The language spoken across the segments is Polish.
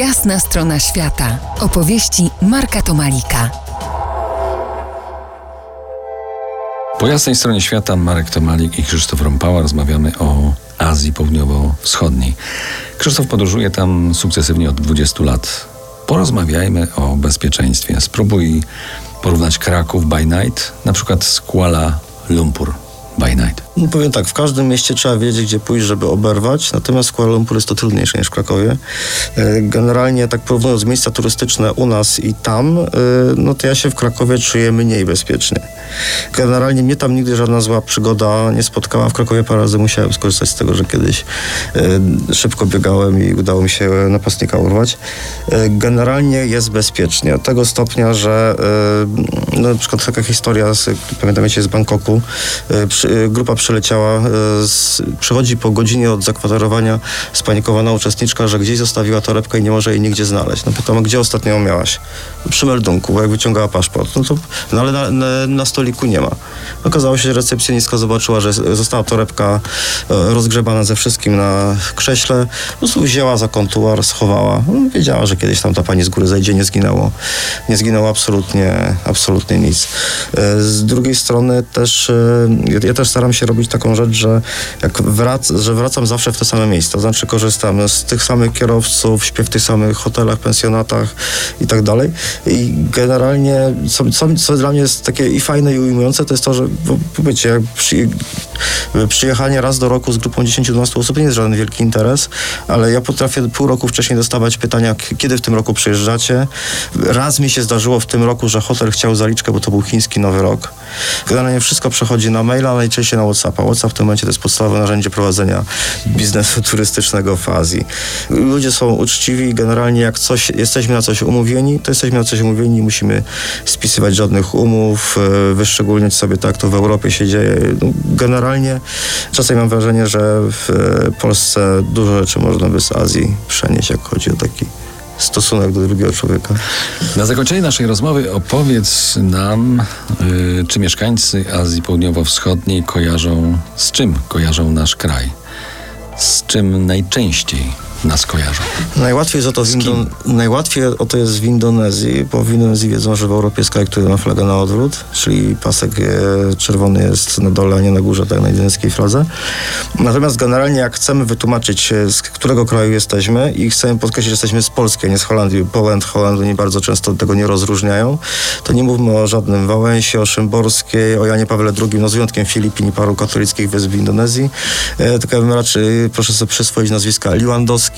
Jasna strona świata. Opowieści Marka Tomalika. Po jasnej stronie świata Marek Tomalik i Krzysztof Rąpała rozmawiamy o Azji Południowo-Wschodniej. Krzysztof podróżuje tam sukcesywnie od 20 lat. Porozmawiajmy o bezpieczeństwie. Spróbuj porównać Kraków by night, na przykład z Kuala Lumpur by night. No powiem tak, w każdym mieście trzeba wiedzieć, gdzie pójść, żeby oberwać, natomiast Kuala Lumpur jest to trudniejsze niż w Krakowie. E, generalnie, tak porównując miejsca turystyczne u nas i tam, e, no to ja się w Krakowie czuję mniej bezpiecznie. Generalnie mnie tam nigdy żadna zła przygoda nie spotkała. W Krakowie parę razy musiałem skorzystać z tego, że kiedyś e, szybko biegałem i udało mi się napastnika urwać. Generalnie jest bezpiecznie. Do tego stopnia, że no, na przykład taka historia, z, pamiętam z Bangkoku, grupa przyleciała, e, z, przychodzi po godzinie od zakwaterowania spanikowana uczestniczka, że gdzieś zostawiła torebkę i nie może jej nigdzie znaleźć. No pytam, gdzie ostatnio ją miałaś? Przy meldunku, bo jak wyciągała paszport. No to, no ale na, na, na stoliku nie ma. Okazało się, że recepcjonistka zobaczyła, że została torebka e, rozgrzebana ze wszystkim na krześle. Po prostu wzięła za kontuar, schowała. No, wiedziała, że kiedyś tam ta pani z góry zejdzie, nie zginęło. Nie zginęło absolutnie, absolutnie nic. Z drugiej strony też, ja też staram się robić taką rzecz, że jak wrac, że wracam zawsze w te same miejsca, znaczy korzystam z tych samych kierowców, śpię w tych samych hotelach, pensjonatach i tak dalej. I generalnie, co, co, co dla mnie jest takie i fajne i ujmujące, to jest to, że wiecie, jak przy, przyjechanie raz do roku z grupą 10-12 osób nie jest żaden wielki interes, ale ja potrafię pół roku wcześniej dostawać pytania, kiedy w tym roku przyjeżdżacie. Raz mi się zdarzyło w tym roku, że hotel chciał zaliczkę, bo to był chiński Nowy Rok. Generalnie wszystko przechodzi na maila, najczęściej na WhatsAppa. WhatsApp w tym momencie to jest podstawowe narzędzie prowadzenia biznesu turystycznego w Azji. Ludzie są uczciwi i generalnie jak coś, jesteśmy na coś umówieni, to jesteśmy na coś umówieni i musimy spisywać żadnych umów, e, wyszczególniać sobie tak, to w Europie się dzieje. No, generalnie czasem mam wrażenie, że w e, Polsce dużo rzeczy można by z Azji przenieść, jak chodzi o taki stosunek do drugiego człowieka. Na zakończenie naszej rozmowy opowiedz nam, yy, czy mieszkańcy Azji Południowo-Wschodniej kojarzą, z czym kojarzą nasz kraj? Z czym najczęściej nas kojarzą. Najłatwiej, jest o to. Najłatwiej o to jest w Indonezji, bo w Indonezji wiedzą, że w Europie jest kraj, który ma flagę na odwrót, czyli pasek e, czerwony jest na dole, a nie na górze, tak na indonezyjskiej fladze. Natomiast generalnie jak chcemy wytłumaczyć, e, z którego kraju jesteśmy i chcemy podkreślić, że jesteśmy z Polski, a nie z Holandii, Poland, Holand, oni bardzo często tego nie rozróżniają, to nie mówmy o żadnym Wałęsie, o Szymborskiej, o Janie Pawle II, no z wyjątkiem Filipin i paru katolickich wysp w Indonezji, e, tylko ja bym raczej, proszę sobie przyswoić nazwiska Liwandowski,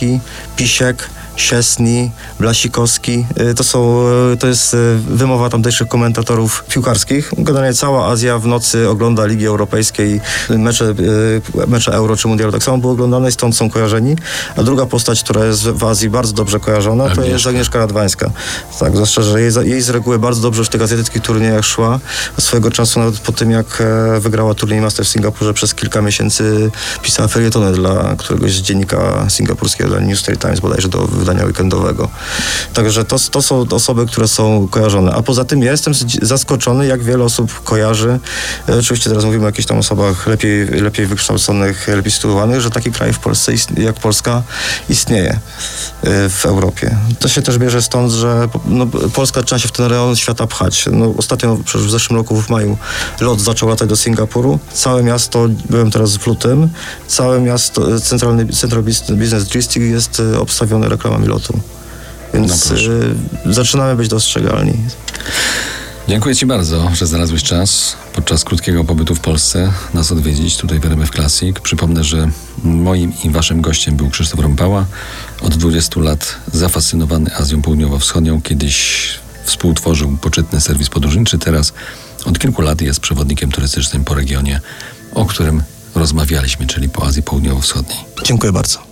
Pisiek, Siesni, Blasikowski. Y, to są, y, to jest y, wymowa tamtejszych komentatorów piłkarskich. Generalnie cała Azja w nocy ogląda Ligi Europejskiej, mecze, mecze Euro czy Mundialu tak samo były oglądane i stąd są kojarzeni. A druga postać, która jest w Azji bardzo dobrze kojarzona, to jest Agnieszka Radwańska. Tak, zwłaszcza, że jej, jej z reguły bardzo dobrze w tych azjatyckich turniejach szła. Swojego czasu nawet po tym, jak e, wygrała turniej Master w Singapurze, przez kilka miesięcy pisała felietony dla któregoś z dziennika singapurskiego, dla New State Times bodajże do wydania weekendowego. Także to, to są osoby, które są kojarzone. A poza tym ja jestem zaskoczony, jak wiele osób kojarzy. E, oczywiście teraz mówimy o jakichś tam osobach lepiej, lepiej wykształconych, lepiej sytuowanych, że taki kraj w Polsce, jak Polska, istnieje e, w Europie. To się też bierze stąd, że no, Polska trzeba się w ten rejon świata pchać. No, ostatnio, przecież w zeszłym roku w maju lot zaczął latać do Singapuru. Całe miasto, byłem teraz w lutym, całe miasto, centralny Central Business District jest e, obstawione reklamami lotu. Więc no y, zaczynamy być dostrzegalni. Dziękuję Ci bardzo, że znalazłeś czas podczas krótkiego pobytu w Polsce nas odwiedzić tutaj w RMF Classic. Przypomnę, że moim i Waszym gościem był Krzysztof Rąpała. Od 20 lat zafascynowany Azją Południowo-Wschodnią. Kiedyś współtworzył poczytny serwis podróżniczy. Teraz od kilku lat jest przewodnikiem turystycznym po regionie, o którym rozmawialiśmy, czyli po Azji Południowo-Wschodniej. Dziękuję bardzo.